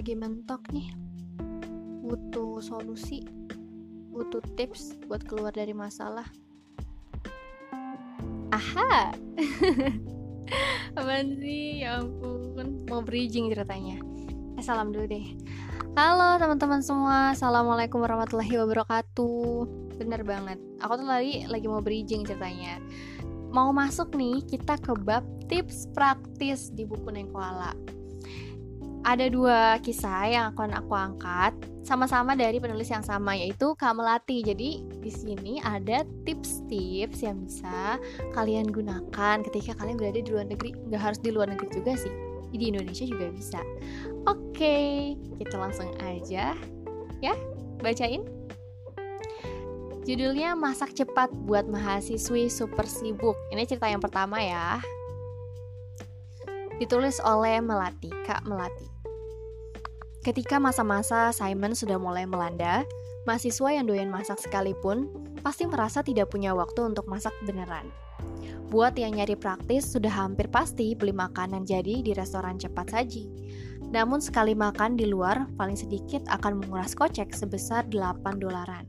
lagi mentok nih. Butuh solusi butuh tips buat keluar dari masalah. Aha! Apaan sih? Ya ampun. Mau bridging ceritanya. Eh salam dulu deh. Halo teman-teman semua. Assalamualaikum warahmatullahi wabarakatuh. Bener banget. Aku tuh lagi lagi mau bridging ceritanya. Mau masuk nih kita ke bab tips praktis di buku Nengkoala ada dua kisah yang akan aku angkat sama-sama dari penulis yang sama yaitu Kamelati. Jadi di sini ada tips-tips yang bisa kalian gunakan ketika kalian berada di luar negeri. Nggak harus di luar negeri juga sih. Di Indonesia juga bisa. Oke, kita langsung aja ya bacain. Judulnya Masak Cepat buat Mahasiswi Super Sibuk. Ini cerita yang pertama ya. Ditulis oleh Melati, Kak Melati. Ketika masa-masa Simon sudah mulai melanda, mahasiswa yang doyan masak sekalipun pasti merasa tidak punya waktu untuk masak beneran. Buat yang nyari praktis, sudah hampir pasti beli makanan jadi di restoran cepat saji. Namun sekali makan di luar, paling sedikit akan menguras kocek sebesar 8 dolaran.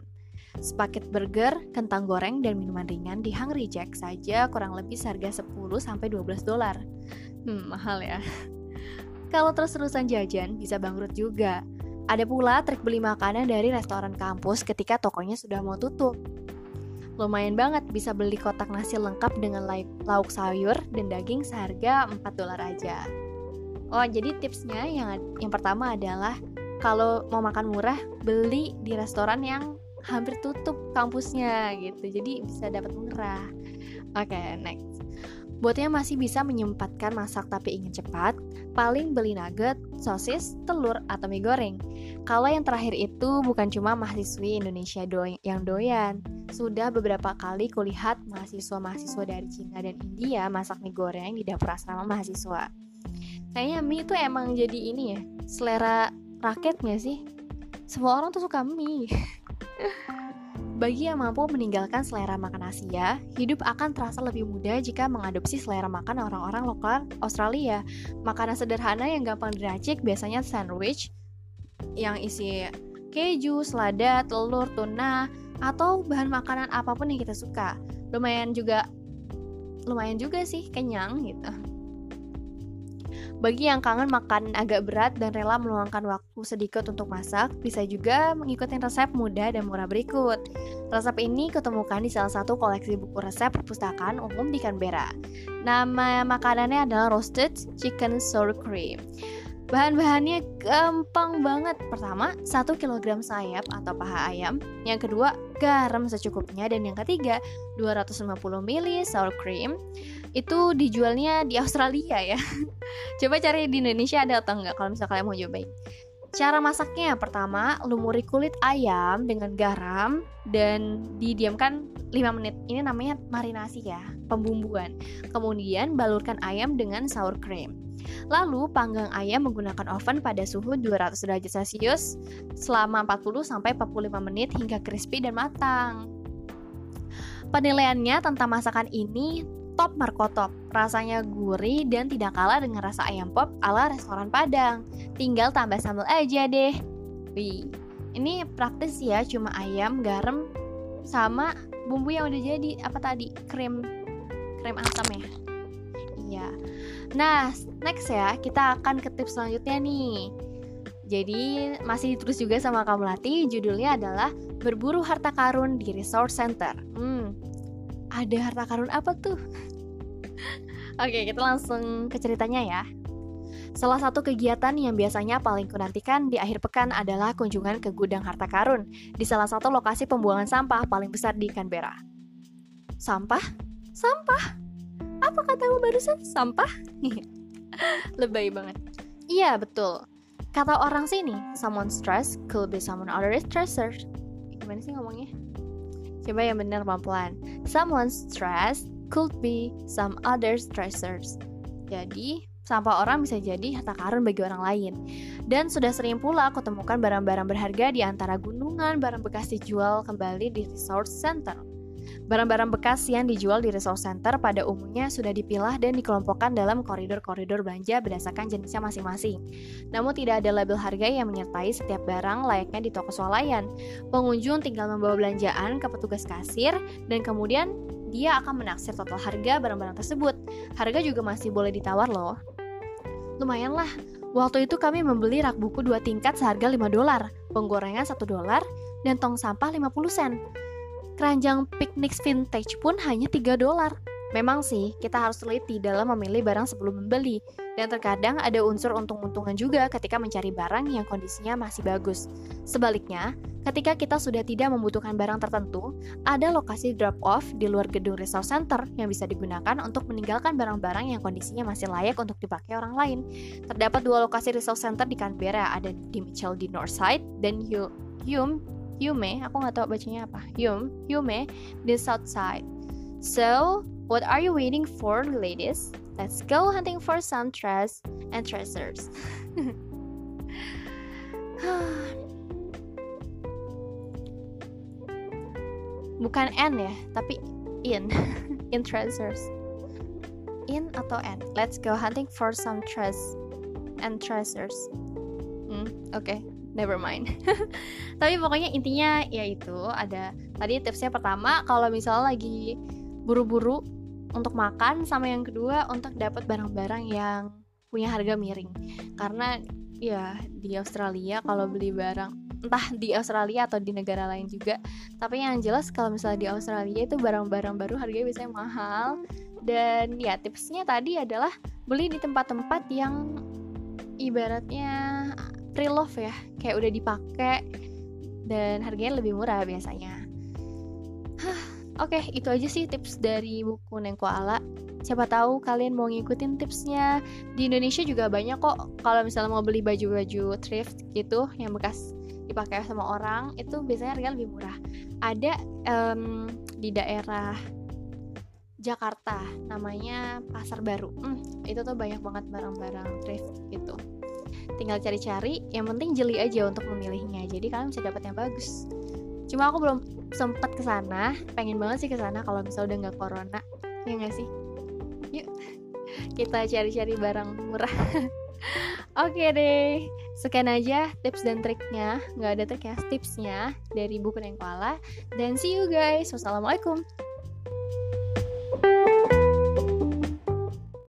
Sepaket burger, kentang goreng, dan minuman ringan di Hungry Jack saja kurang lebih seharga 10-12 dolar. Hmm, mahal ya. Kalau terus-terusan jajan, bisa bangkrut juga. Ada pula trik beli makanan dari restoran kampus ketika tokonya sudah mau tutup. Lumayan banget bisa beli kotak nasi lengkap dengan lauk sayur dan daging seharga 4 dolar aja. Oh, jadi tipsnya yang yang pertama adalah kalau mau makan murah, beli di restoran yang hampir tutup kampusnya gitu. Jadi bisa dapat murah. Oke, okay, next. Buatnya masih bisa menyempatkan masak tapi ingin cepat, paling beli nugget, sosis, telur, atau mie goreng. Kalau yang terakhir itu bukan cuma mahasiswi Indonesia do yang doyan. Sudah beberapa kali kulihat mahasiswa-mahasiswa dari Cina dan India masak mie goreng di dapur asrama mahasiswa. Kayaknya mie itu emang jadi ini ya, selera rakyat gak sih? Semua orang tuh suka mie. Bagi yang mampu meninggalkan selera makan Asia, hidup akan terasa lebih mudah jika mengadopsi selera makan orang-orang lokal Australia. Makanan sederhana yang gampang diracik biasanya sandwich yang isi keju, selada, telur, tuna, atau bahan makanan apa pun yang kita suka. Lumayan juga lumayan juga sih kenyang gitu. Bagi yang kangen makan agak berat dan rela meluangkan waktu sedikit untuk masak, bisa juga mengikuti resep mudah dan murah berikut. Resep ini ketemukan di salah satu koleksi buku resep perpustakaan umum di Canberra. Nama makanannya adalah roasted chicken sour cream. Bahan-bahannya gampang banget. Pertama, 1 kg sayap atau paha ayam. Yang kedua, garam secukupnya. Dan yang ketiga, 250 ml sour cream itu dijualnya di Australia ya. Coba cari di Indonesia ada atau enggak kalau misalnya kalian mau cobain. Cara masaknya pertama lumuri kulit ayam dengan garam dan didiamkan 5 menit. Ini namanya marinasi ya, pembumbuan. Kemudian balurkan ayam dengan sour cream. Lalu panggang ayam menggunakan oven pada suhu 200 derajat Celcius selama 40 sampai 45 menit hingga crispy dan matang. Penilaiannya tentang masakan ini top markotop. Rasanya gurih dan tidak kalah dengan rasa ayam pop ala restoran Padang. Tinggal tambah sambal aja deh. Wih, ini praktis ya, cuma ayam, garam, sama bumbu yang udah jadi apa tadi krim krim asam ya. Iya. Nah, next ya, kita akan ke tips selanjutnya nih. Jadi masih terus juga sama kamu latih, judulnya adalah berburu harta karun di resort center. Hmm, ada harta karun apa tuh? Oke, kita langsung ke ceritanya ya. Salah satu kegiatan yang biasanya paling kunantikan di akhir pekan adalah kunjungan ke gudang harta karun di salah satu lokasi pembuangan sampah paling besar di Canberra. Sampah? Sampah? Apa katamu barusan? Sampah? Lebay banget. Iya, betul. Kata orang sini, someone stress could be someone other stressor. Gimana sih ngomongnya? Coba yang benar pelan-pelan. Someone stress could be some other stressors. Jadi, sampah orang bisa jadi harta karun bagi orang lain. Dan sudah sering pula aku temukan barang-barang berharga di antara gunungan barang bekas dijual kembali di resort center. Barang-barang bekas yang dijual di resource center pada umumnya sudah dipilah dan dikelompokkan dalam koridor-koridor belanja berdasarkan jenisnya masing-masing. Namun tidak ada label harga yang menyertai setiap barang layaknya di toko swalayan. Pengunjung tinggal membawa belanjaan ke petugas kasir dan kemudian dia akan menaksir total harga barang-barang tersebut. Harga juga masih boleh ditawar loh. Lumayan lah, waktu itu kami membeli rak buku dua tingkat seharga 5 dolar, penggorengan 1 dolar, dan tong sampah 50 sen. Keranjang piknik vintage pun hanya 3 dolar. Memang sih, kita harus teliti dalam memilih barang sebelum membeli, dan terkadang ada unsur untung-untungan juga ketika mencari barang yang kondisinya masih bagus. Sebaliknya, ketika kita sudah tidak membutuhkan barang tertentu, ada lokasi drop-off di luar gedung resource center yang bisa digunakan untuk meninggalkan barang-barang yang kondisinya masih layak untuk dipakai orang lain. Terdapat dua lokasi resource center di Canberra, ada di Mitchell di Northside dan Hume Yume, aku nggak tahu bacanya apa. Yum, Yume, the south side. So, what are you waiting for, ladies? Let's go hunting for some treasures and treasures. Bukan N ya, tapi in. in treasures. In atau N? Let's go hunting for some treasures and treasures. Hmm, oke. Okay never mind. Tapi pokoknya intinya ya itu ada tadi tipsnya pertama kalau misalnya lagi buru-buru untuk makan sama yang kedua untuk dapat barang-barang yang punya harga miring. Karena ya di Australia kalau beli barang entah di Australia atau di negara lain juga tapi yang jelas kalau misalnya di Australia itu barang-barang baru harganya biasanya mahal. Dan ya tipsnya tadi adalah beli di tempat-tempat yang ibaratnya pre-love ya kayak udah dipakai dan harganya lebih murah biasanya Oke, okay, itu aja sih tips dari buku Neng Koala. Siapa tahu kalian mau ngikutin tipsnya. Di Indonesia juga banyak kok kalau misalnya mau beli baju-baju thrift gitu yang bekas dipakai sama orang, itu biasanya harga lebih murah. Ada um, di daerah Jakarta, namanya Pasar Baru. Hmm, itu tuh banyak banget barang-barang thrift gitu tinggal cari-cari yang penting jeli aja untuk memilihnya jadi kalian bisa dapat yang bagus cuma aku belum sempet ke sana pengen banget sih ke sana kalau misalnya udah nggak corona ya nggak sih yuk kita cari-cari barang murah Oke deh, sekian aja tips dan triknya. Nggak ada trik ya, tipsnya dari buku Nengkoala. Dan see you guys. Wassalamualaikum.